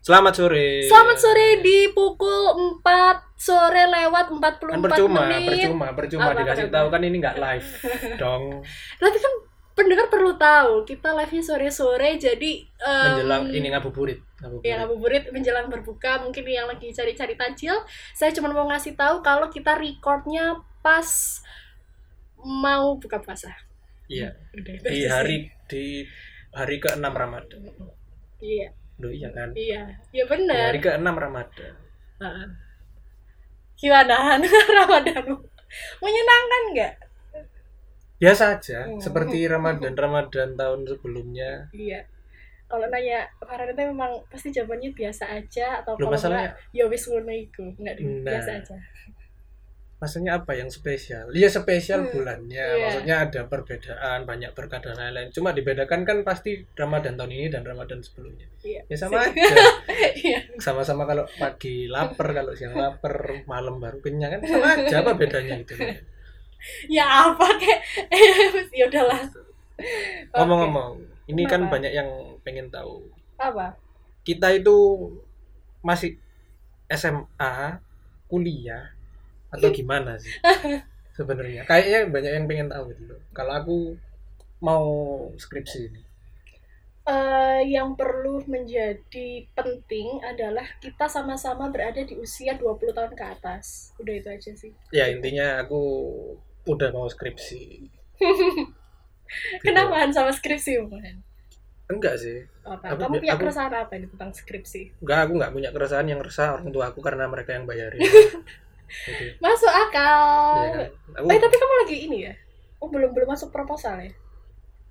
Selamat sore. Selamat sore di pukul 4 sore lewat 44 Kan percuma, menit. percuma, percuma Apa, dikasih tahu kan ini nggak live dong. Tapi kan pendengar perlu tahu, kita live-nya sore-sore jadi em, Menjelang ini ngabuburit, ngabuburit. Ya ngabuburit menjelang berbuka mungkin yang lagi cari-cari tajil Saya cuma mau ngasih tahu kalau kita recordnya pas mau buka puasa Iya. Udah Di hari di hari ke-6 Ramadan. Iya, Loh iya kan? iya, ya Di benar hari ke-6 Ramadan. Heeh. Gimana Ramadanmu? Menyenangkan nggak? Biasa aja, Hmm. seperti Ramadan Ramadan tahun sebelumnya. Iya. Kalau nanya Farhan itu memang pasti jawabannya biasa aja atau Loh kalau masalahnya, enggak ya wis ngono iku, enggak Nah. biasa aja. Maksudnya apa yang spesial? Iya spesial Hmm, bulannya, iya. maksudnya ada perbedaan, banyak berkah dan lain-lain. Cuma dibedakan kan pasti Ramadan tahun ini dan Ramadan sebelumnya. Iya. Ya sama aja. Iya. sama-sama kalau pagi lapar kalau siang lapar malam baru kenyang kan sama aja apa bedanya gitu ya apa kek? ya udahlah. ngomong-ngomong ini kan Kenapa? banyak yang pengen tahu Apa? kita itu masih SMA kuliah atau gimana sih sebenarnya kayaknya banyak yang pengen tahu gitu kalau aku mau skripsi ini Eh, yang perlu menjadi penting adalah kita sama-sama berada di usia 20 tahun ke atas. Udah itu aja sih. ya intinya aku udah mau skripsi Gitu. Kenapa Han sama skripsi Han? enggak sih Apa? Aku- Kamu punya aku- keresahan apa ini tentang skripsi? enggak aku nggak punya keresahan yang resah orang tua aku karena mereka yang bayarin Masuk akal. ya aku Eh tapi kamu lagi ini ya? Oh belum belum masuk proposal ya?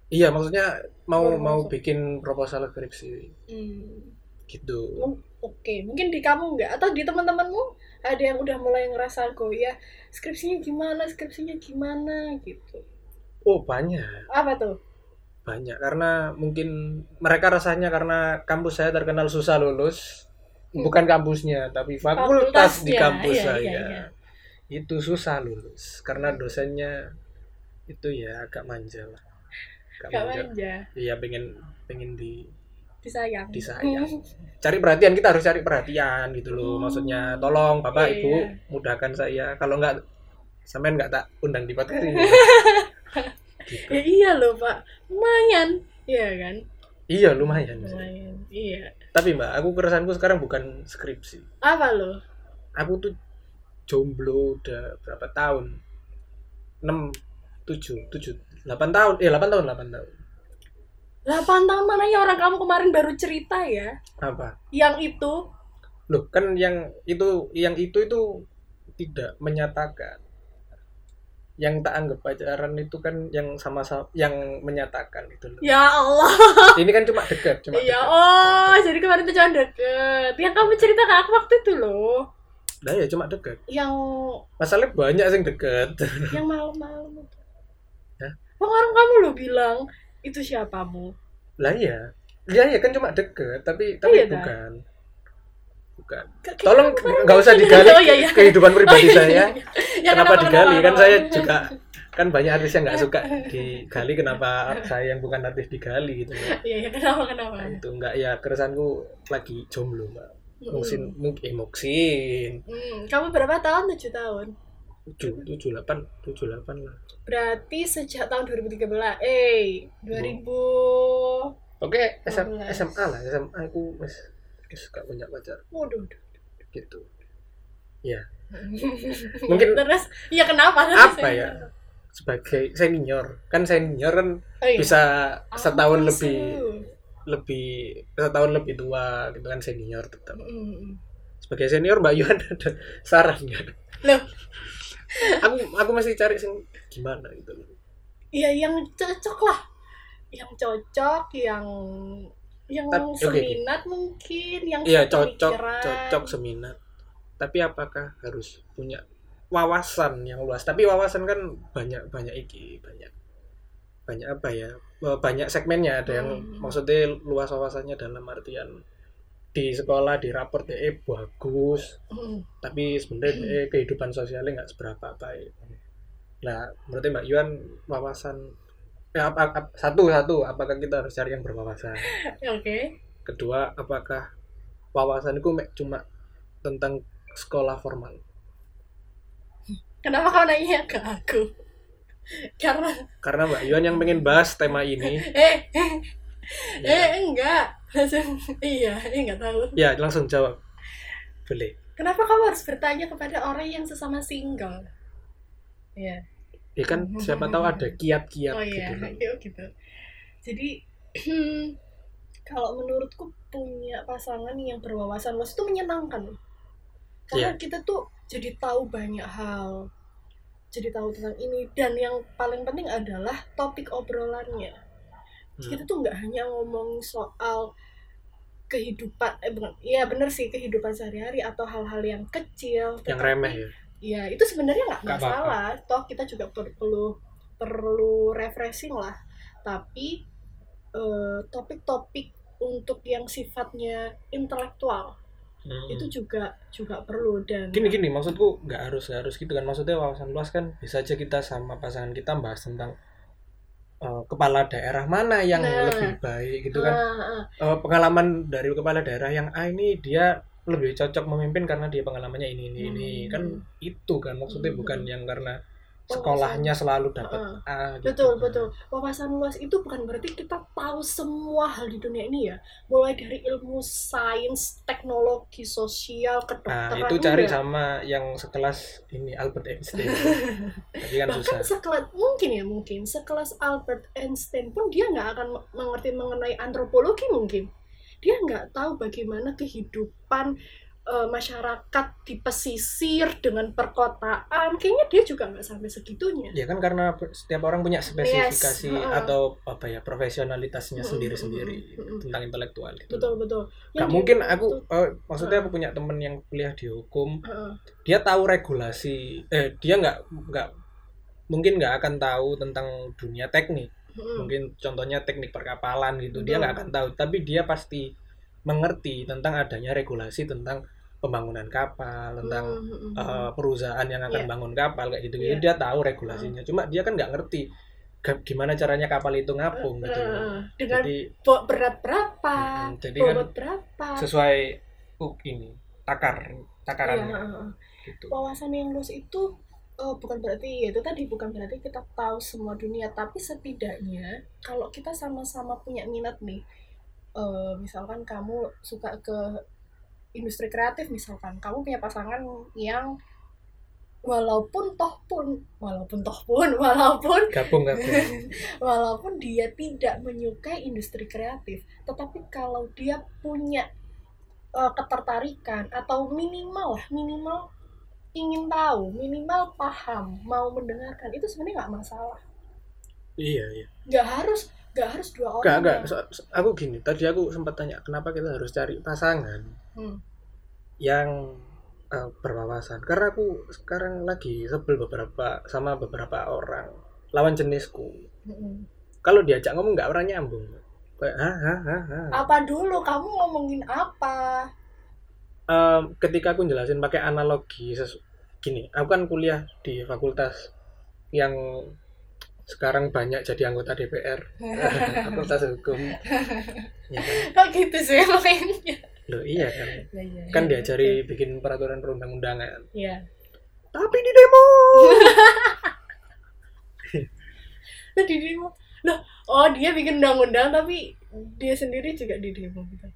iya maksudnya mau Baru mau masuk. bikin proposal skripsi Hmm. gitu Mung- Oke, mungkin di kamu nggak atau di teman-temanmu ada yang udah mulai ngerasa goyah skripsinya gimana, skripsinya gimana gitu. oh banyak Apa tuh? banyak karena mungkin mereka rasanya karena kampus saya terkenal susah lulus. Bukan kampusnya tapi fakultas di kampus iya, saya iya, iya. itu susah lulus karena dosennya itu ya agak manja lah agak Gak manja manja, iya pengen pengen di disayang. Disayang. cari perhatian kita harus cari perhatian gitu loh Hmm. maksudnya tolong bapak Iya, ibu iya. mudahkan saya kalau nggak sampean nggak tak undang di podcast ini gitu. ya iya loh pak, lumayan, iya kan? Iya lumayan sih. Lumayan, iya. tapi mbak aku keresahanku sekarang bukan skripsi Apa loh? aku tuh jomblo udah berapa tahun 6 7 7 8 tahun eh 8 tahun 8 tahun 8 tahun mana ya orang kamu kemarin baru cerita ya? apa Yang itu, loh kan yang itu yang itu itu tidak menyatakan yang tak anggap pacaran itu kan yang sama-sama yang menyatakan itu loh. ya Allah. ini kan cuma dekat cuma Iya, dekat. oh, jadi kemarin itu cuma deket. Yang kamu cerita ke aku waktu itu loh. Nah ya cuma dekat Yang masalahnya banyak yang dekat yang malam-malam itu. Hah? Bang orang kamu lo bilang itu siapamu? lah iya iya ya kan cuma dekat tapi tapi Iya, dah. bukan bukan Ke- tolong nggak usah gitu. digali Oh, iya, iya. kehidupan pribadi Oh, iya, saya iya. Ya, kenapa, digali kan kenapa? saya juga kan banyak artis yang nggak suka digali kenapa saya yang bukan artis digali gitu loh. Iya, iya, kenapa kenapa? Nah, itu enggak ya keresahanku lagi jomblo mbak Mm. mungkin mungkin eh, mungkin Hmm, kamu berapa tahun? 7 tahun. tujuh tujuh delapan tujuh delapan lah Berarti sejak tahun 2013. Eh, 2000 oke SM, 15. SMA lah SMA aku mas gak punya pacar Waduh. gitu ya Mungkin- terus iya kenapa apa ya sebagai senior kan senior kan Oh, iya. bisa Ah, setahun bisa. lebih lebih setahun lebih tua gitu kan senior tetap Mm-mm. sebagai senior Mbak Yuan ada saran? Loh. aku aku masih cari sing gimana gitu. Iya yang cocok lah. Yang cocok, yang yang Tapi- seminat mungkin, yang Iya cocok pikiran. cocok seminat. Tapi apakah harus punya wawasan yang luas? Tapi wawasan kan banyak banyak iki banyak banyak apa ya banyak segmennya ada yang Hmm. maksudnya luas wawasannya dalam artian di sekolah di raport eh bagus Mm. tapi sebenarnya eh, kehidupan sosialnya nggak seberapa baik. Nah, berarti Mbak Yuan wawasan eh, apa, apa- satu satu apakah kita harus cari yang berwawasan? Oke. Kedua, apakah wawasanku mek cuma tentang sekolah formal Kenapa kau nanya ke aku? Karena karena Mbak Yuan yang pengen bahas tema ini eh eh, ya, eh enggak. Langsung iya, eh enggak tahu. ya langsung jawab boleh Kenapa kamu harus bertanya kepada orang yang sesama single? Iya. Ya kan siapa tahu ada kiat-kiat Oh iya, gitu oh gitu. Jadi kalau menurutku punya pasangan yang berwawasan luas itu menyenangkan. Karena Iya. kita tuh jadi tahu banyak hal. Jadi tahu tentang ini dan yang paling penting adalah topik obrolannya. Hmm. Kita tuh nggak hanya ngomong soal kehidupan eh bukan iya bener sih kehidupan sehari-hari atau hal-hal yang kecil yang remeh ya ya itu sebenarnya nggak masalah toh kita juga per- perlu perlu refreshing lah tapi eh, topik-topik untuk yang sifatnya intelektual Hmm. itu juga juga perlu dan gini gini maksudku nggak harus nggak harus gitu kan maksudnya wawasan luas kan bisa aja kita sama pasangan kita bahas tentang eh, kepala daerah mana yang Nah. lebih baik gitu kan Ah, ah. Eh, pengalaman dari kepala daerah yang A ini dia lebih cocok memimpin karena dia pengalamannya ini ini ini Hmm. kan itu kan maksudnya Hmm. bukan yang karena sekolahnya selalu dapat Ah, A gitu. betul betul wawasan luas itu bukan berarti kita tahu semua hal di dunia ini ya mulai dari ilmu sains teknologi sosial Nah, kedokteran itu cari enggak. sama yang sekelas ini Albert Einstein. Tapi kan bahkan susah. sekelas mungkin ya mungkin sekelas Albert Einstein pun dia nggak akan me- mengerti mengenai antropologi mungkin dia nggak tahu bagaimana kehidupan eh, masyarakat di pesisir dengan perkotaan kayaknya dia juga nggak sampai segitunya Ya kan karena setiap orang punya spesifikasi heeh. atau apa ya profesionalitasnya Mm-mm, sendiri-sendiri mm-mm. tentang intelektual gitu. betul betul Yang mungkin aku betul. eh, maksudnya aku punya temen yang kuliah di hukum, Heeh. dia tahu regulasi eh dia nggak nggak mungkin nggak akan tahu tentang dunia teknik. Mm-mm. Mungkin contohnya teknik perkapalan gitu, dia Betul. nggak akan tahu, tapi dia pasti mengerti tentang adanya regulasi tentang pembangunan kapal, tentang Mm-mm. uh, perusahaan yang akan Iya. bangun kapal kayak gitu Iya. dia tahu regulasinya cuma dia kan nggak ngerti gimana caranya kapal itu ngapung gitu loh. Heeh. dengan jadi berat berapa mm, jadi kan berapa sesuai uh, ini takar Iya, takarannya heeh. gitu wawasan yang luas itu eh, bukan berarti ya itu tadi bukan berarti kita tahu semua dunia tapi setidaknya kalau kita sama-sama punya minat nih eh, misalkan kamu suka ke industri kreatif misalkan kamu punya pasangan yang walaupun toh pun walaupun toh pun walaupun gabung gabung. walaupun dia tidak menyukai industri kreatif tetapi kalau dia punya eh, ketertarikan atau minimal lah minimal ingin tahu minimal paham mau mendengarkan itu sebenarnya nggak masalah iya iya nggak harus nggak harus dua orang Enggak, enggak. yang- aku gini, tadi aku sempat tanya, kenapa kita harus cari pasangan Hmm. yang eh, berwawasan? Karena aku sekarang lagi sebel beberapa sama beberapa orang lawan jenisku. Mm-mm. Kalau diajak ngomong nggak pernah nyambung. Kayak, ha, ha, ha, ha. apa dulu kamu ngomongin apa Em, ketika aku jelasin pakai analogi gini, aku kan kuliah di fakultas yang sekarang banyak jadi anggota DPR, fakultas hukum. Ya kan? kok gitu sih makanya Loh iya kan. Ya, ya, Kan ya. diajari bikin peraturan perundang-undangan. Iya. Tapi di demo. Di demo. Loh, oh dia bikin undang-undang tapi dia sendiri juga di demo gitu.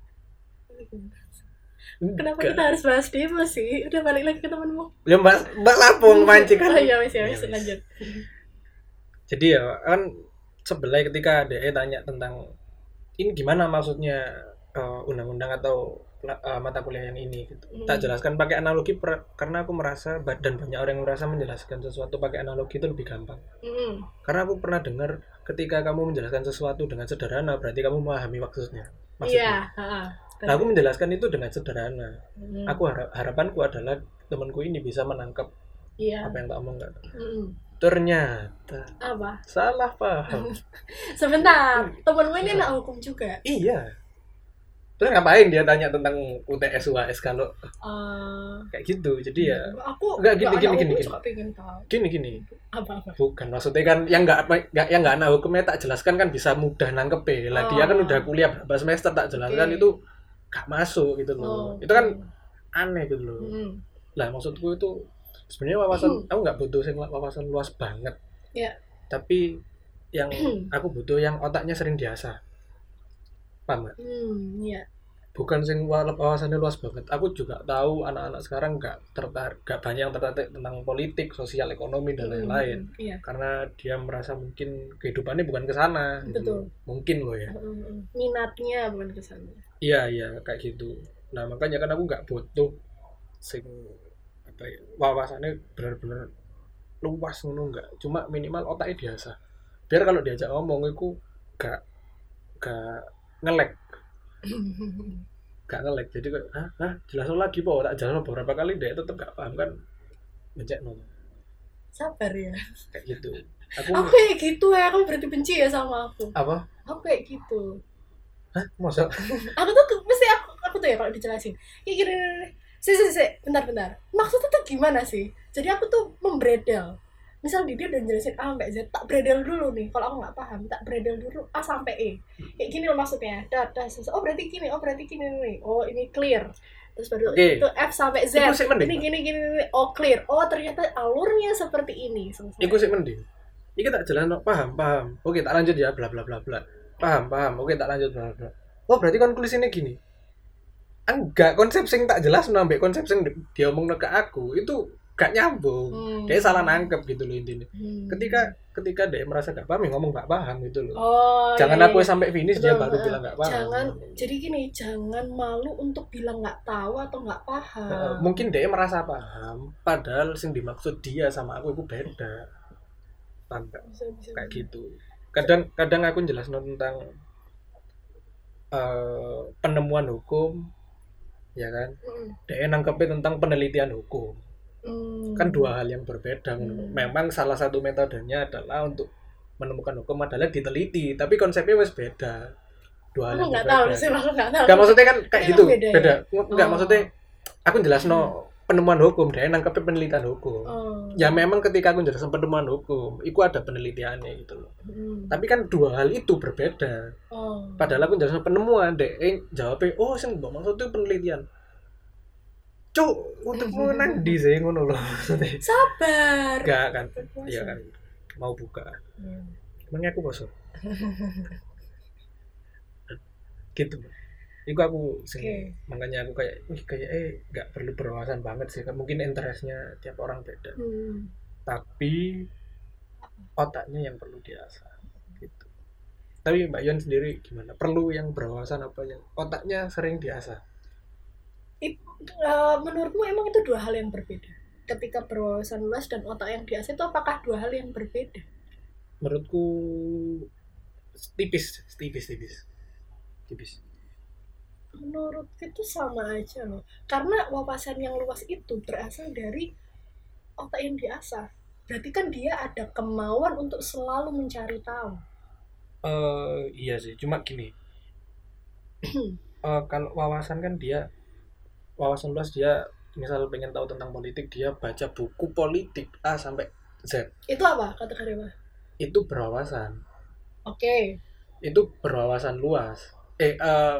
Kenapa Enggak. kita harus bahas demo sih? Udah balik lagi ke temenmu. Ya Mbak Mbak Lapung mancing kan. Oh iya, ya, Ya, lanjut. Jadi ya kan sebelah ketika DE tanya tentang ini gimana maksudnya eh, undang-undang atau la- eh, mata kuliah yang ini gitu. Hmm. Tak jelaskan pakai analogi per- karena aku merasa ba- dan banyak orang yang merasa menjelaskan sesuatu pakai analogi itu lebih gampang. Mm. Karena aku pernah dengar ketika kamu menjelaskan sesuatu dengan sederhana berarti kamu memahami maksudnya. Iya, heeh. Nah, aku menjelaskan itu dengan sederhana. Mm. Aku harap harapanku adalah temanku ini bisa menangkap Iya. apa yang tak omongkan. Mm. Ternyata Apa? salah paham. Sebentar, temenmu ini anak hukum juga. iya. Terus ngapain dia tanya tentang UTS UAS kalau Eh, kayak gitu. Jadi ya aku Enggak, gini, gini, gini, gini. gini gini. apa apa. Bukan maksudnya kan yang nggak apa- nggak yang nggak anak hukumnya tak jelaskan kan bisa mudah nangkep lah. Dia kan Oh. udah kuliah berapa semester tak jelaskan Oke. itu gak masuk gitu loh. Oh, itu kan aneh gitu loh. Mm. lah maksudku itu sebenarnya wawasan aku nggak butuh wawasan luas banget. Ya. tapi yang aku butuh yang otaknya sering diasah. Paham nggak? Hmm, iya. bukan sing wa- wawasannya luas banget. Aku juga tahu anak-anak sekarang nggak tertarik nggak banyak yang tertarik tentang politik sosial ekonomi dan lain-lain. Hmm, Iya. karena dia merasa mungkin kehidupannya bukan ke sana. Gitu mungkin loh ya. Mm, Minatnya bukan ke sana. Iya iya kayak gitu. Nah makanya kan aku nggak butuh sing apa ya wawasannya benar-benar luas ngono nggak. Cuma minimal otaknya biasa. Biar kalau diajak ngomong itu gak gak ngelek gak ngelek jadi kayak hah, hah? Jelasin lagi po tak jelas beberapa kali dia tetap gak paham kan. Ngecek nol Sabar ya. kayak gitu. Aku Aku kayak gitu ya, aku berarti benci ya sama aku. apa? Aku kayak gitu. Hah masa Aku tuh mesti aku aku tuh ya kalau dijelasin. Kayak gini. Si, si, si, bentar, bentar. Maksudnya tuh gimana sih? Jadi aku tuh membredel. Misal dia udah jelasin A sampai Z, tak bredel dulu nih. Kalau aku nggak paham, tak bredel dulu A sampai E. Kayak gini loh maksudnya. Dah, dah, selesai. Oh berarti gini, oh berarti gini nih. Oh ini clear. Terus baru Oke. itu F sampai Z. Sih. Ini gini, gini, gini. Oh clear. Oh ternyata alurnya seperti ini. Selesai. Iku sih mending. Iki tak jelas paham, paham. Oke, tak lanjut ya, bla bla bla bla. Paham, paham. Oke, tak lanjut bla. Oh, berarti konklusinya gini. Enggak, konsep sing tak jelas nambah konsep sing di- diomong ke aku itu gak nyambung. Hmm. Dia salah nangkep gitu loh intinya. Hmm. Ketika ketika dia merasa gak paham, ya ngomong gak paham gitu loh. Oh, Jangan iya, aku iya. sampai finish dia Betul, baru heeh. bilang gak paham. Jangan jadi gini, jangan malu untuk bilang nggak tahu atau Heeh, paham. mungkin dia merasa paham, padahal sing dimaksud dia sama aku itu beda. Bisa, kayak gitu kadang kadang aku jelas tentang eh, penemuan hukum ya kan Mm, dia nangkepin tentang penelitian hukum mm. kan dua hal yang berbeda Hmm. memang salah satu metodenya adalah untuk menemukan hukum adalah diteliti tapi konsepnya wes beda dua hal Aku yang nggak tahu sih, aku nggak tahu. Nggak, maksudnya kan kayak gitu beda ya? beda nggak Oh. maksudnya aku jelas no penemuan hukum dia nangkepin penelitian hukum. Oh. ya memang ketika aku jelasin penemuan hukum itu ada penelitiannya gitu loh. Mm. tapi kan dua hal itu berbeda. Oh. padahal aku jelasin penemuan deh eh, jawabnya oh sing mbok maksud itu penelitian. Cuk untukmu nang di sih ngono loh Sabar. enggak kan. Iya kan. Mau buka. Iya. emangnya aku bosok gitu Iku aku sing Oke. makanya aku kayak wih kayak eh nggak perlu berwawasan banget sih mungkin interestnya tiap orang beda Hmm. tapi otaknya yang perlu diasah gitu tapi Mbak Yon sendiri gimana perlu yang berwawasan apa yang otaknya sering diasah It- eh, menurutmu emang itu dua hal yang berbeda? Ketika berwawasan luas dan otak yang diasah itu apakah dua hal yang berbeda? menurutku tipis tipis tipis tipis Menurut itu sama aja loh. Karena wawasan yang luas itu berasal dari otak yang diasah. Berarti kan dia ada kemauan untuk selalu mencari tahu. eh iya sih cuma gini Eh, kalau wawasan kan dia wawasan luas dia misal pengen tahu tentang politik dia baca buku politik A sampai Z Itu apa kategori apa? itu berwawasan Oke, itu berwawasan luas eh eh,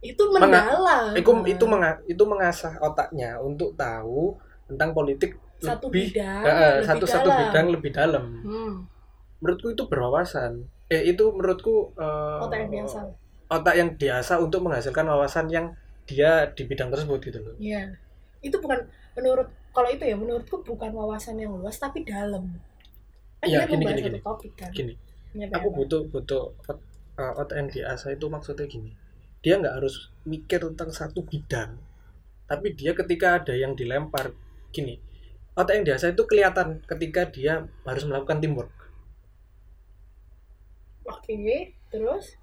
itu mendalam. itu itu menga- itu mengasah otaknya untuk tahu tentang politik satu lebih bidang, eh, lebih satu satu dalam. bidang lebih dalam Hmm, menurutku itu berwawasan eh itu menurutku eh, otak yang biasa. otak yang diasah untuk menghasilkan wawasan yang dia di bidang tersebut gitu loh Iya. Itu bukan menurut kalau itu ya menurutku bukan wawasan yang luas tapi dalam. Kan Iya, dia gini, gini, satu gini. topik kan. gini Nyampe aku apa? butuh butuh eh, otak yang diasah itu maksudnya gini dia nggak harus mikir tentang satu bidang. Tapi dia ketika ada yang dilempar gini otak yang diasah itu kelihatan ketika dia harus melakukan teamwork. Oke, terus?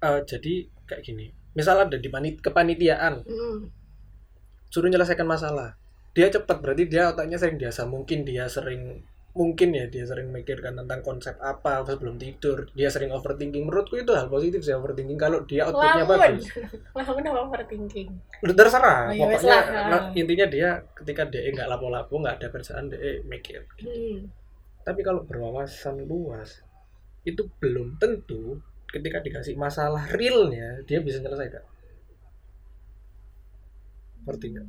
Eh, jadi kayak gini misal ada di panit kepanitiaan. Mm, suruh menyelesaikan masalah. Dia cepat berarti dia otaknya sering biasa. Mungkin dia sering mungkin ya dia sering mikirkan tentang konsep apa sebelum tidur dia sering overthinking. Menurutku itu hal positif sih overthinking. Kalau dia outputnya Lamun. bagus. Lamun apa overthinking? udah terserah. Oh, ya pokoknya nah, intinya dia ketika dia nggak lapo-lapo nggak ada kerjaan dia mikir. Hmm. tapi kalau berwawasan luas itu belum tentu ketika dikasih masalah realnya dia bisa nyelesaikan ngerti nggak?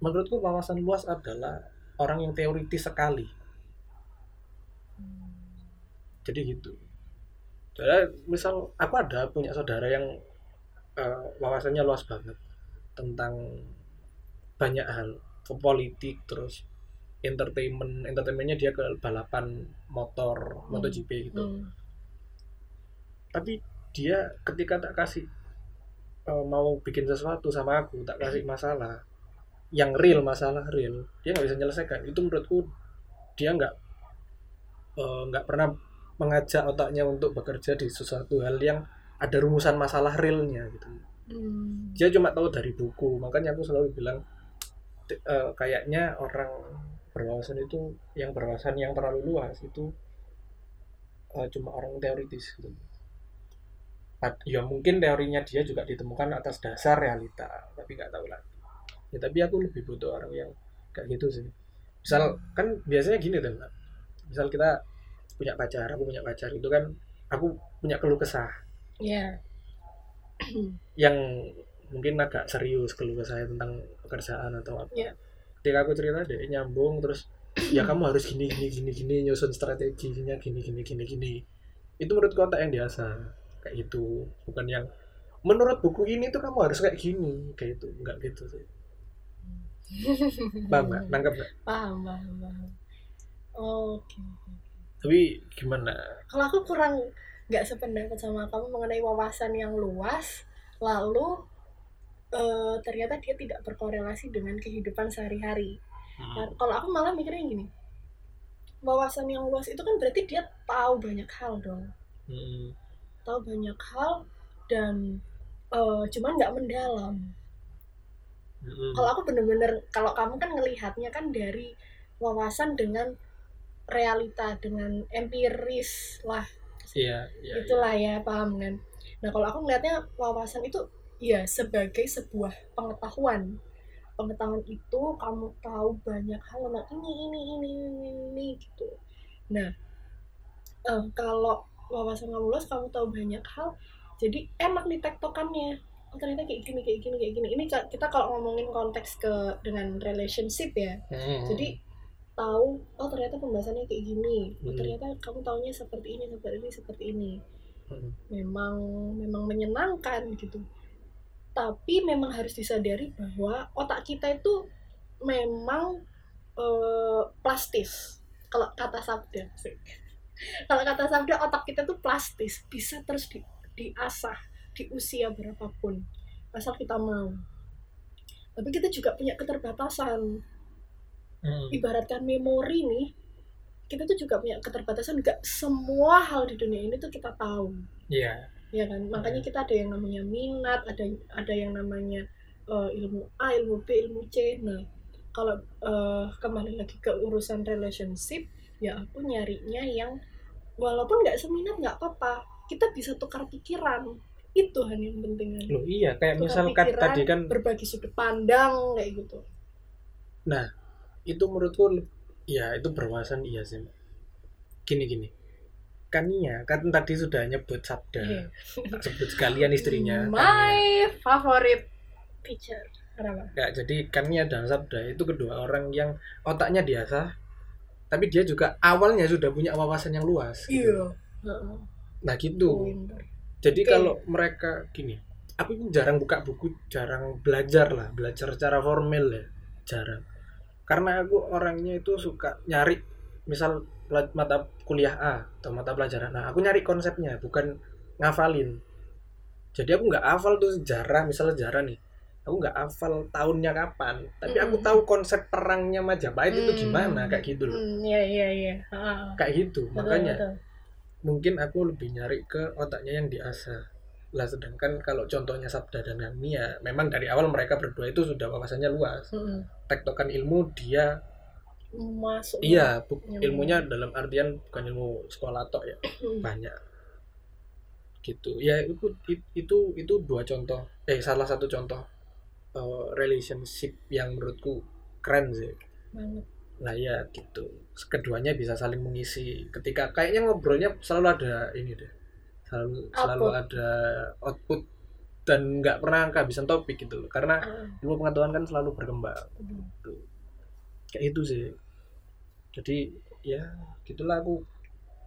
Menurutku wawasan luas adalah orang yang teoritis sekali jadi gitu jadi misal aku ada punya saudara yang uh, wawasannya luas banget tentang banyak hal ke politik terus entertainment entertainmentnya dia ke balapan motor Hmm. MotoGP gitu Hmm. tapi dia ketika tak kasih uh, mau bikin sesuatu sama aku tak kasih masalah yang real masalah real dia nggak bisa menyelesaikan itu menurutku dia nggak uh, nggak pernah mengajak otaknya untuk bekerja di sesuatu hal yang ada rumusan masalah realnya gitu. Hmm. dia cuma tahu dari buku makanya aku selalu bilang eh, kayaknya orang berwawasan itu yang berwawasan yang terlalu luas itu eh, cuma orang teoritis gitu. Ya mungkin teorinya dia juga ditemukan atas dasar realita tapi nggak tahu lagi. Ya tapi aku lebih butuh orang yang kayak gitu sih. Misal kan biasanya gini tuh misal kita punya pacar aku punya pacar itu kan aku punya keluh kesah Ya. yang mungkin agak serius keluh saya tentang pekerjaan atau apa. Iya. Ketika aku cerita deh nyambung terus ya kamu harus gini gini gini gini nyusun strateginya gini gini gini gini. Itu menurut kota yang biasa kayak gitu, bukan yang menurut buku ini tuh kamu harus kayak gini kayak itu enggak gitu sih. Paham nggak? Nangkep nggak? Paham, paham, paham. Oke. Tapi gimana? Kalau aku kurang nggak sependapat sama kamu mengenai wawasan yang luas, lalu eh, ternyata dia tidak berkorelasi dengan kehidupan sehari-hari. Nah, kalau aku malah mikirnya gini, wawasan yang luas itu kan berarti dia tahu banyak hal dong, Hmm. tahu banyak hal dan eh, cuman nggak mendalam. Hmm. Kalau aku bener-bener, kalau kamu kan ngelihatnya kan dari wawasan dengan realita, dengan empiris lah, Iya, iya. iya. itulah ya paham kan. Nah kalau aku ngelihatnya wawasan itu ya sebagai sebuah pengetahuan. Pengetahuan itu kamu tahu banyak hal tentang ini ini ini ini, ini gitu. Nah eh, kalau wawasan kamu luas kamu tahu banyak hal, jadi enak nih tektokannya. Oh, ternyata kayak gini kayak gini kayak gini. Ini kita kalau ngomongin konteks ke dengan relationship ya. Hmm. Jadi tahu oh ternyata pembahasannya kayak gini. Oh, Hmm. ternyata kamu taunya seperti ini seperti ini seperti ini Hmm. memang memang menyenangkan gitu tapi memang harus disadari bahwa otak kita itu memang eh, plastis kalau kata sabda kalau kata sabda otak kita tuh plastis bisa terus di, diasah di usia berapapun asal kita mau tapi kita juga punya keterbatasan Hmm. ibaratkan memori nih kita tuh juga punya keterbatasan nggak semua hal di dunia ini tuh kita tahu Iya. ya kan makanya kita ada yang namanya minat ada ada yang namanya eh, ilmu A ilmu B ilmu C nah kalau eh, kembali lagi ke urusan relationship ya aku nyarinya yang walaupun nggak seminat nggak apa-apa kita bisa tukar pikiran itu Han yang penting. Loh iya kayak Tukar misalkan pikiran, tadi kan berbagi sudut pandang kayak gitu itu menurutku ya itu berwawasan iya sih gini gini. Kan iya kan tadi sudah nyebut sabda. Iya. tak sebut sekalian istrinya kan my favorite teacher. Kenapa ya jadi kan iya dalam sabda itu kedua orang yang otaknya biasa tapi dia juga awalnya sudah punya wawasan yang luas gitu. iya. Heeh. nah gitu. Jadi Oke. kalau mereka gini aku jarang buka buku jarang belajar lah belajar secara formal ya jarang karena aku orangnya itu suka nyari misal mata kuliah A atau mata pelajaran A aku nyari konsepnya bukan ngafalin jadi aku nggak hafal tuh sejarah misal sejarah nih aku nggak hafal tahunnya kapan tapi aku Mm-mm. tahu konsep perangnya Majapahit itu Hmm. gimana kayak gitu loh Hmm, iya iya iya kayak gitu Betul, makanya betul. mungkin aku lebih nyari ke otaknya yang diasah lah sedangkan kalau contohnya Sabda dan Nia memang dari awal mereka berdua itu sudah wawasannya luas Mm-mm. tektokan ilmu dia masuk iya bu- Ilmu. ilmunya dalam artian bukan ilmu sekolah tok ya Hmm. banyak gitu ya itu itu itu dua contoh eh salah satu contoh eh, relationship yang menurutku keren sih banget Nah ya gitu. Keduanya bisa saling mengisi. Ketika kayaknya ngobrolnya selalu ada ini deh. Selalu selalu Output. ada output dan nggak pernah kehabisan topik gitu loh. Karena Ah, ilmu pengetahuan kan selalu berkembang. Betul. gitu. kayak itu sih. Jadi ya gitulah aku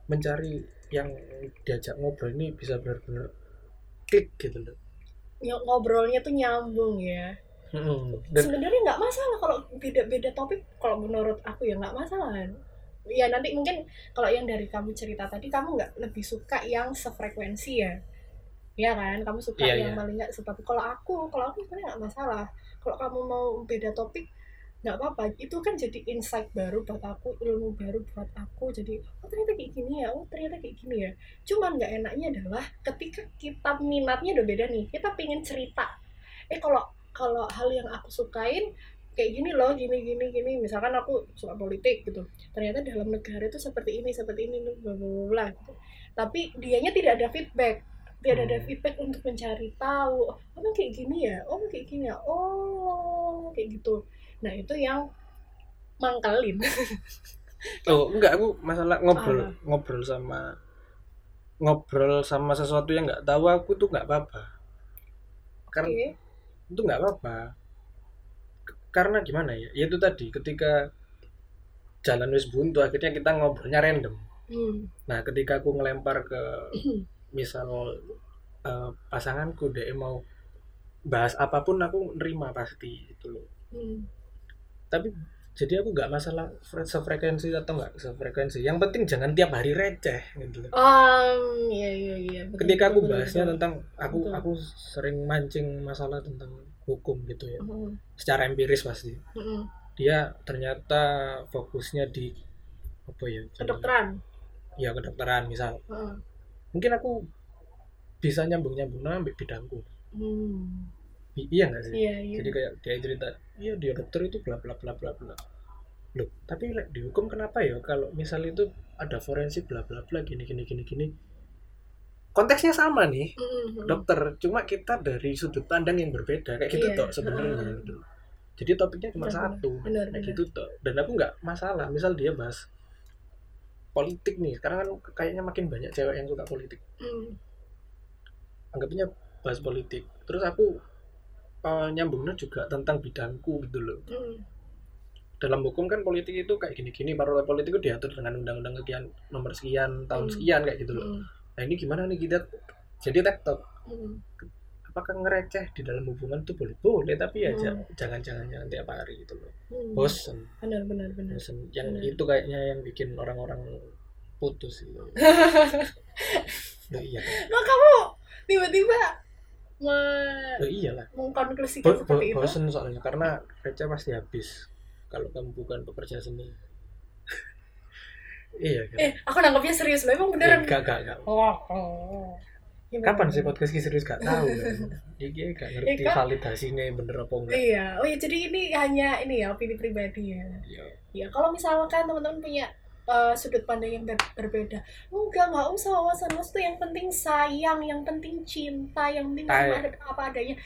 mencari yang diajak ngobrol ini bisa benar-benar klik gitu loh. Ny- ngobrolnya tuh nyambung ya. Dan sebenarnya nggak masalah kalau beda-beda topik. Kalau menurut aku ya nggak masalah ya nanti mungkin kalau yang dari kamu cerita tadi kamu nggak lebih suka yang sefrekuensi ya? Ya kan? Kamu suka Iya, yang iya. paling nggak tapi kalau aku kalau aku sebenarnya nggak masalah. Kalau kamu mau beda topik nggak apa-apa. Itu kan jadi insight baru buat aku ilmu baru buat aku. Jadi oh ternyata kayak gini ya? Oh ternyata kayak gini ya? Cuman nggak enaknya adalah ketika kita minatnya udah beda nih kita pingin cerita. Eh kalau kalau hal yang aku sukain kayak gini loh gini gini gini. Misalkan aku suka politik gitu ternyata dalam negara itu seperti ini seperti ini bla bla bla bla, gitu. Tapi dianya tidak ada feedback tidak ada Hmm. feedback untuk mencari tahu oh emang kayak gini ya? Oh kayak gini ya? Oh kayak gitu. Nah itu yang mangkalin. Oh enggak aku masalah ngobrol Apa? ngobrol sama ngobrol sama sesuatu yang nggak tahu aku tuh nggak apa-apa. Karena Oke. itu nggak apa-apa karena gimana ya ya itu tadi ketika jalan wis buntu akhirnya kita ngobrolnya random Hmm. nah ketika aku ngelempar ke misal eh, pasanganku dia mau bahas apa pun aku nerima pasti gitu loh Hmm. tapi jadi aku nggak masalah fre- sefrekuensi atau nggak sefrekuensi yang penting jangan tiap hari receh gitu loh Um, iya iya iya. betul, ketika aku bahasnya betul. tentang aku Betul. aku sering mancing masalah tentang hukum gitu ya. Mm, secara empiris pasti. Mm, dia ternyata fokusnya di apa ya kedokteran. ya kedokteran misal. Heeh. mungkin aku bisa nyambung nyambung ambil bidangku. Hmm. I- iya nggak sih? Iya iya. jadi kayak dia cerita iya dia dokter itu bla bla bla bla bla. Loh tapi like, di hukum kenapa ya? Kalau misal itu ada forensik bla bla bla gini gini gini gini konteksnya sama nih Mm, mm, dokter cuma kita dari sudut pandang yang berbeda kayak gitu Iya. toh sebenarnya Heeh. gitu. jadi topiknya cuma Benar, satu benar, kayak benar. gitu toh dan aku nggak masalah misal dia bahas politik nih sekarang kan kayaknya makin banyak cewek yang suka politik mm. anggapnya bahas politik terus aku eh, nyambungnya juga tentang bidangku gitu loh Mm. dalam hukum kan politik itu kayak gini-gini partai politik itu diatur dengan undang-undang sekian nomor sekian tahun Hmm. sekian kayak gitu loh Mm. Nah ini gimana nih kita jadi tektok Mm. apakah ngereceh di dalam hubungan itu boleh boleh tapi ya Hmm. ja- jangan-jangan jangan tiap hari gitu loh Mm. bosen Benar benar benar. bosen yang Benar. itu kayaknya yang bikin orang-orang putus gitu Loh, iya? Kok kamu tiba-tiba me- Loh, iyalah mengkonklusikan Bo- bo- seperti itu? bosen soalnya karena receh pasti habis kalau kamu bukan pekerja seni iya Eh, aku nangkepnya serius loh. Emang beneran? gak, gak, gak. Oh, oh. Gimana? Kapan sih podcast ini serius gak tahu kan? Iki gak ngerti Iya, kan? validasinya bener apa enggak. Iya, oh ya jadi ini hanya ini ya opini pribadi ya. Iya. Ya kalau misalkan teman-teman punya uh, sudut pandang yang ber- berbeda, enggak nggak usah wawasan luas tuh yang penting sayang, yang penting cinta, yang penting ada- apa adanya.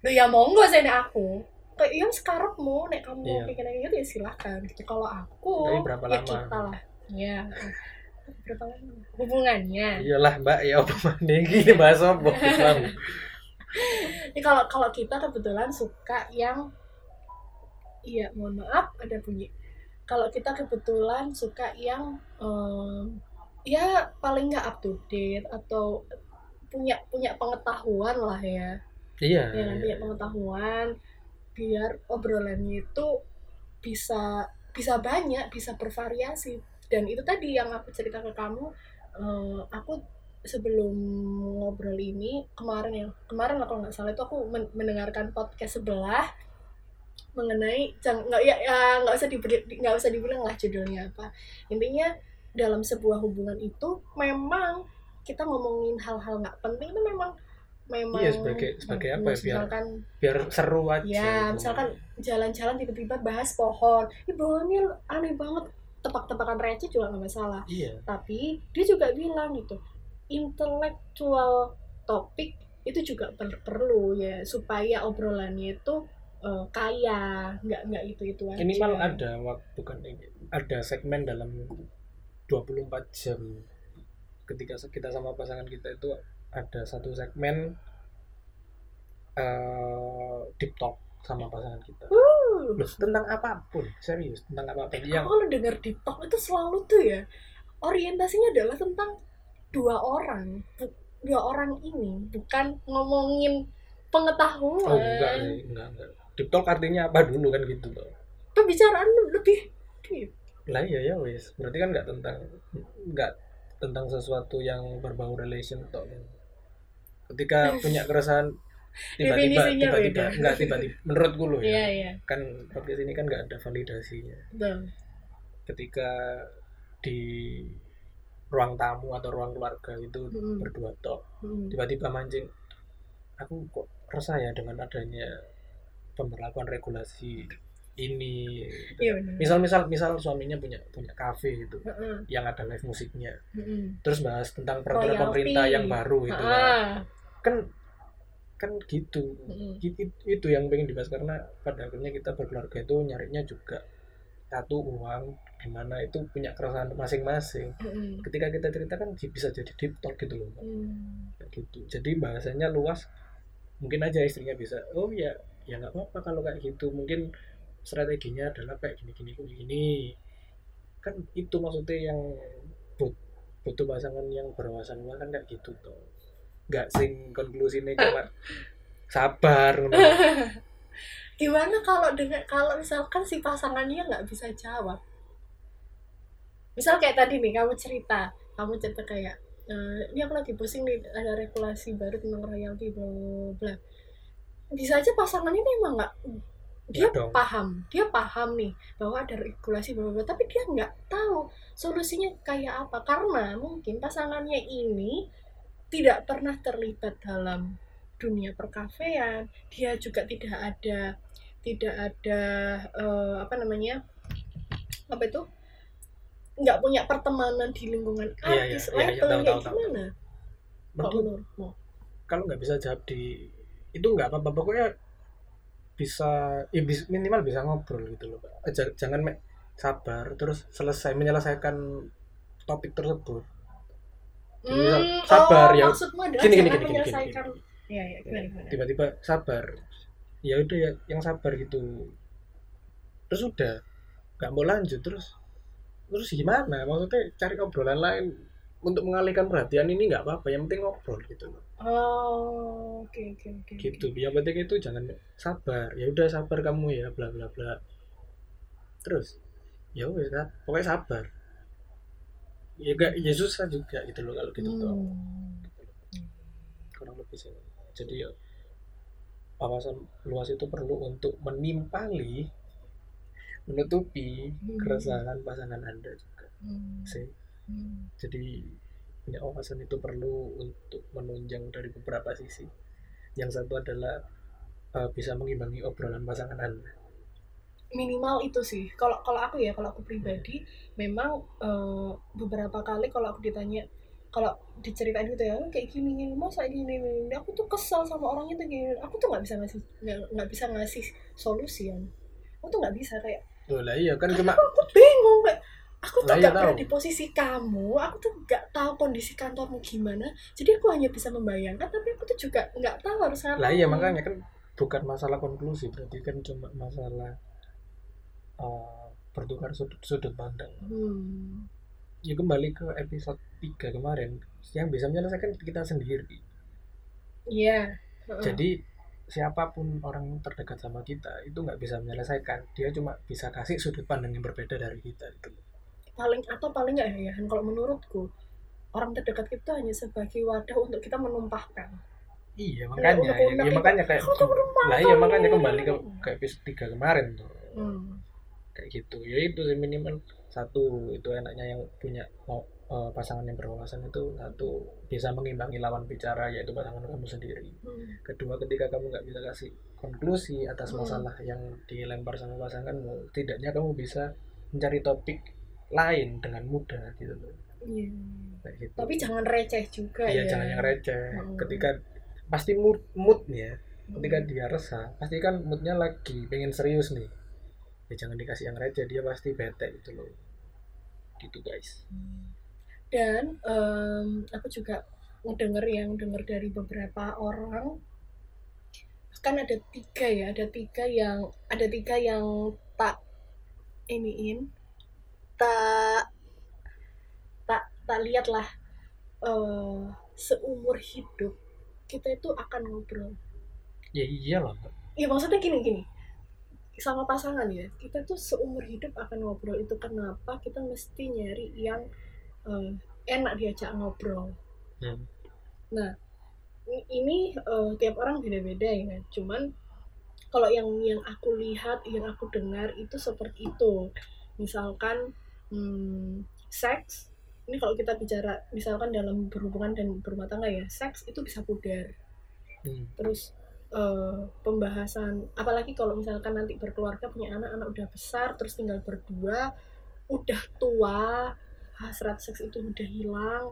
Loh ya monggo nek aku. Kayak yang sekarang nek kamu Iya. pengen kayak gitu ya silahkan. Gitu. Kalau aku Tapi berapa ya lama? kita lah. Ya. Berapa lama? Hubungannya. Iyalah mbak, ya apa mana gini bahas apa? Islam. Ini kalau kalau kita kebetulan suka yang iya mohon maaf ada bunyi. Kalau kita kebetulan suka yang em, ya paling nggak up to date atau punya punya pengetahuan lah ya, Iya. ya iya. punya pengetahuan biar obrolannya itu bisa bisa banyak, bisa bervariasi dan itu tadi yang aku cerita ke kamu, eh, aku sebelum ngobrol ini kemarin ya kemarin lah kalau nggak salah itu aku men- mendengarkan podcast sebelah mengenai nggak ya ya, nggak usah diberi nggak usah dibilang lah judulnya apa intinya dalam sebuah hubungan itu memang kita ngomongin hal-hal nggak penting itu memang memang Iya, sebagai- sebagai apa ya, bagus. biar- misalkan Biar seru aja. Ya, misalkan jalan-jalan tiba-tiba bahas pohon. Ih, pohonnya aneh banget. Tepak-tepakan receh juga nggak masalah. Iya. Tapi dia juga bilang gitu, intellectual topik itu juga per- perlu ya supaya obrolannya itu eh, kaya, nggak nggak itu itu aja. Minimal ada waktu bukan ini. Ada segmen dalam 24 jam ketika kita sama pasangan kita itu ada satu segmen eh deep talk sama pasangan kita Uh, Loh, tentang apa pun serius tentang apa pun. Yang aku kalau dengar deep talk itu selalu tuh ya orientasinya adalah tentang dua orang dua orang ini bukan ngomongin pengetahuan. Oh enggak enggak enggak. Deep talk artinya apa dulu kan gitu loh. Pembicaraan lebih deep. Lah iya ya wes berarti kan nggak tentang nggak tentang sesuatu yang berbau relation toh ketika punya keresahan tiba-tiba tiba-tiba. nggak tiba-tiba. Menurutku loh iya ya iya kan podcast ini kan nggak ada validasinya. Betul. Ketika di ruang tamu atau ruang keluarga itu Mm-mm. berdua tok Hmm. tiba-tiba mancing aku kok resah ya dengan adanya pemberlakuan regulasi ini? Iya benar. Misal misal misal suaminya punya punya kafe gitu Heeh, yang ada live musiknya. Heeh. terus bahas tentang peraturan Royalty. pemerintah yang baru itu kan kan gitu. Mm-mm. itu, itu yang pengen dibahas karena pada akhirnya kita berkeluarga itu nyarinya juga satu uang di mana itu punya keresahan masing-masing. Heeh. ketika kita cerita kan bisa jadi deep talk gitu loh. Kayak gitu. Jadi bahasanya luas mungkin aja istrinya bisa oh ya ya nggak apa-apa kalau kayak gitu. Mungkin strateginya adalah kayak gini gini kan itu maksudnya yang but- butuh pasangan yang berwawasan kan kayak gitu tuh nggak sing konklusinya cuma sabar ngono. gimana kalau dengan kalau misalkan si pasangannya nggak bisa jawab misal kayak tadi nih kamu cerita kamu cerita kayak "Eh, ini aku lagi pusing nih ada regulasi baru tentang royalti bla bla bisa aja pasangannya memang nggak dia dong. paham dia paham nih bahwa ada regulasi bla tapi dia nggak tahu solusinya kayak apa karena mungkin pasangannya ini tidak pernah terlibat dalam dunia perkafean. Dia juga tidak ada tidak ada eh, apa namanya apa itu? Nggak punya pertemanan di lingkungan Iya, iya, artis iya, iya, label tahu, kayak gimana? menurutmu kalau nggak bisa jawab di itu nggak apa-apa pokoknya bisa ya bis- minimal bisa ngobrol gitu loh Pak. Ja- jangan me- sabar terus selesai menyelesaikan topik tersebut Hmm, sabar, oh, ya. Gini, gini, gini, gini, gini. ya ya gimana gimana tiba-tiba sabar. Ya udah ya yang sabar gitu. Terus udah nggak mau lanjut terus terus gimana? Maksudnya cari obrolan lain. Untuk mengalihkan perhatian ini nggak apa-apa yang penting ngobrol gitu loh. Oh oke oke oke gitu. Yang penting itu jangan sabar. Ya udah sabar kamu ya bla bla bla. Terus ya wes kan pokoknya sabar ya gak ya susah juga gitu loh kalau gitu tuh Hmm. kurang lebih sih jadi ya wawasan luas itu perlu untuk menimpali menutupi Hmm. keresahan pasangan anda juga Hmm. sih Hmm. jadi punya wawasan itu perlu untuk menunjang dari beberapa sisi yang satu adalah uh, bisa mengimbangi obrolan pasangan anda minimal itu sih. Kalau kalau aku ya kalau aku pribadi memang eh, beberapa kali kalau aku ditanya kalau diceritain gitu ya kayak gini gini masa gini, gini gini. aku tuh kesel sama orang itu gini. Aku tuh nggak bisa ngasih nggak bisa ngasih solusi ya aku tuh nggak bisa kayak Tuh lah iya kan cuma aku bingung kayak aku tuh iya nggak pernah di posisi kamu aku tuh nggak tahu kondisi kantormu gimana jadi aku hanya bisa membayangkan tapi aku tuh juga nggak tahu harus ngapain. Lah iya makanya kan bukan masalah konklusi berarti kan cuma masalah uh, bertukar sudut sudut pandang. Hmm. ya kembali ke episode 3 kemarin yang bisa menyelesaikan kita sendiri. Iya Heeh. jadi siapa pun orang terdekat sama kita itu nggak bisa menyelesaikan. Dia cuma bisa kasih sudut pandang yang berbeda dari kita itu paling atau paling nggak ya kalau menurutku orang terdekat kita hanya sebagai wadah untuk kita menumpahkan. Iya makanya unek-unek ya, itu, makanya kayak lah iya makanya kembali ke, ke episode 3 kemarin tuh. Hmm. Kayak gitu ya itu sih minimal satu itu enaknya yang punya mau eh, pasangan yang berwawasan itu satu bisa mengimbangi lawan bicara yaitu pasangan kamu sendiri Hmm. kedua ketika kamu nggak bisa kasih konklusi atas Hmm. masalah yang dilempar sama pasanganmu setidaknya kamu bisa mencari topik lain dengan mudah gitu loh Iya. kayak gitu tapi jangan receh juga iya ya jangan yang receh Hmm. ketika pasti mood moodnya ketika Hmm. dia resah pasti kan moodnya lagi pengen serius nih ya jangan dikasih yang receh dia pasti bete gitu loh. Gitu guys. Dan em, aku juga ngedenger yang denger dari beberapa orang. Kan ada tiga ya ada tiga yang ada tiga yang tak iniin tak tak tak lihat lah eh, seumur hidup. Kita itu akan ngobrol. Ya iyalah ya maksudnya gini gini sama pasangan ya kita tuh seumur hidup akan ngobrol itu kenapa kita mesti nyari yang eh, enak diajak ngobrol Hmm. Nah, ini eh, tiap orang beda-beda ya. Cuman kalau yang yang aku lihat, yang aku dengar itu seperti itu. Misalkan hmm, seks, ini kalau kita bicara misalkan dalam berhubungan dan berumah tangga ya, seks itu bisa pudar. Hmm. Terus eh, pembahasan, apalagi kalau misalkan nanti berkeluarga punya anak, anak udah besar, terus tinggal berdua, udah tua, hasrat seks itu udah hilang,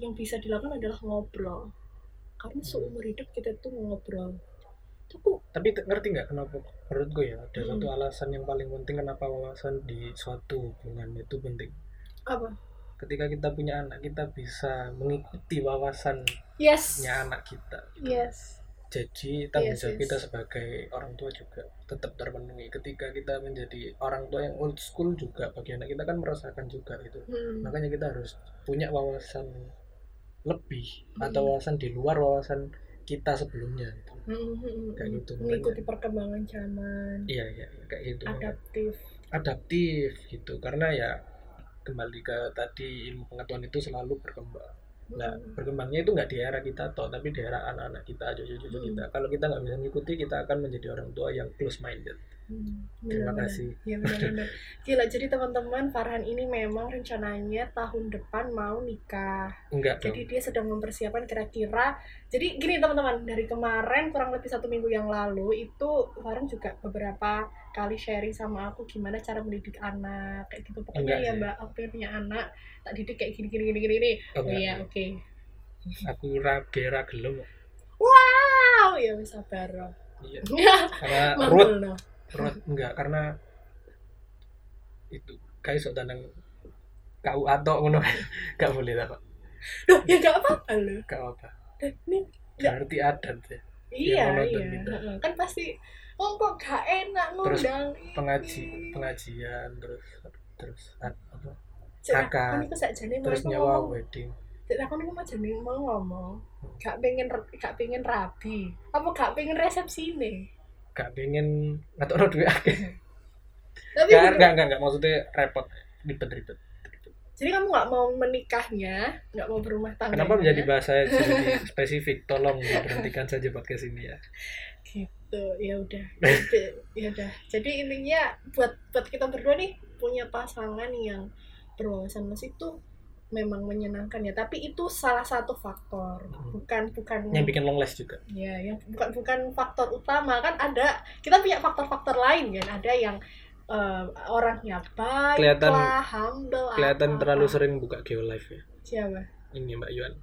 yang bisa dilakukan adalah ngobrol. Karena seumur hidup kita tuh ngobrol. Kok tapi ngerti nggak kenapa menurut gue ya ada Hmm. satu alasan yang paling penting kenapa wawasan di suatu hubungan itu penting apa? ketika kita punya anak kita bisa mengikuti wawasannya Yes. anak kita Yes. Jadi tanggung Yes, jawab yes. kita sebagai orang tua juga tetap terpenuhi ketika kita menjadi orang tua yang old school juga bagi anak kita kan merasakan juga itu Hmm. makanya kita harus punya wawasan lebih Hmm. atau wawasan di luar wawasan kita sebelumnya gitu. Hmm, hmm, hmm, Kayak hmm. gitu, Mengikuti perkembangan zaman. iya iya kayak gitu Adaptif. adaptif gitu karena ya kembali ke tadi ilmu pengetahuan itu selalu berkembang nah Hmm. berkembangnya itu nggak di era kita toh tapi di era anak-anak kita cucu-cucu Hmm. kita kalau kita nggak bisa mengikuti kita akan menjadi orang tua yang close minded Hmm, terima benar-benar. kasih Ya benar-benar. Gila, jadi teman-teman Farhan ini memang rencananya tahun depan mau nikah. enggak dong Jadi dia sedang mempersiapkan kira-kira. Jadi gini teman-teman, dari kemarin kurang lebih satu minggu yang lalu itu Farhan juga beberapa kali sharing sama aku gimana cara mendidik anak kayak gitu. Pokoknya Enggak ya mbak, aku punya anak, tak didik kayak gini gini gini gini. Oh, Oh iya, oke. aku rage ra gelem Wow, ya wis sabar. iya karena root root enggak karena itu kayak sok tanang kau atau ngono gak boleh lah pak Duh, ya gak apa-apa loh. gak apa Ini Enggak. berarti adat ya Iya, monoton iya. gitu. Kan pasti oh kok gak enak Terus ngundang ini. pengaji pengajian terus terus ad- apa mau terus nyawa ngomong. wedding Cek, aku niku mau jane mau ngomong. Gak pengen gak pengen rabi. Apa gak pengen resepsi ini? gak pengen atau duit akeh Tapi gak gak gak gak maksudnya repot ribet ribet jadi kamu gak mau menikahnya, gak mau berumah tangga. kenapa menjadi bahasa jadi spesifik? Tolong diberhentikan saja podcast ini ya. Gitu ya udah Jadi- ya udah. Jadi intinya buat buat kita berdua nih punya pasangan yang berwawasan musik tuh memang menyenangkan ya. Tapi itu salah satu faktor bukan bukan yang bikin long last juga. Ya yang bukan bukan faktor utama. Kan ada kita punya faktor-faktor lain kan. Ada yang eh, orangnya baik Kelihatan- lah humble kelihatan apa- terlalu sering buka geolive ya. Siapa? Ini Mbak Yuan.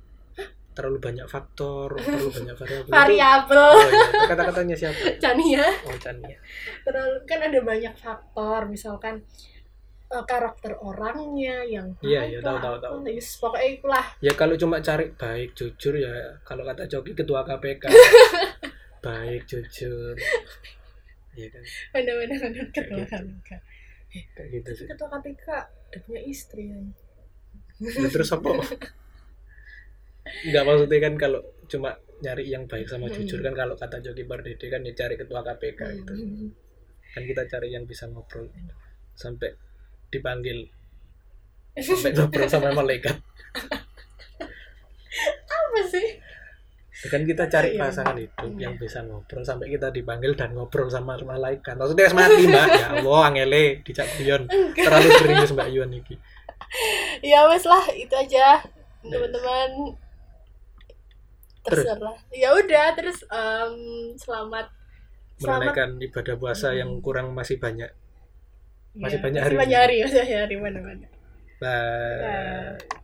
Terlalu banyak faktor terlalu banyak variabel. Variabel. Oh. Itu kata-katanya siapa? Chania. Oh Chania. Terlalu kan ada banyak faktor misalkan eh, karakter orangnya yang Iya, iya, tahu, tahu, tahu. yes, pokoknya itulah. Ya kalau cuma cari baik jujur ya. Kalau kata Coki ketua KPK baik jujur Iya kan? Benar-benar benar ketua gitu. KPK kayak gitu sih. ketua KPK udah punya istri kan Ya, terus apa? Nggak maksudnya kan kalau cuma nyari yang baik sama Hmm. jujur kan kalau kata Joki Pardede kan ya cari ketua KPK itu Hmm. kan kita cari yang bisa ngobrol sampai dipanggil sampai ngobrol sama malaikat. Apa sih Ya kan kita cari Iya. pasangan hidup Iya. yang bisa ngobrol sampai kita dipanggil dan ngobrol sama malaikat. Maksudnya mati mbak. Ya Allah angele dicak guyon. Terlalu serius mbak Yuan iki. Ya wes lah itu aja teman-teman. Terus? terserah. Ya udah terus em, selamat selamat. Menunaikan ibadah puasa yang Hmm. kurang masih banyak. Masih Ya, banyak masih hari. banyak hari masih banyak hari mana mana bye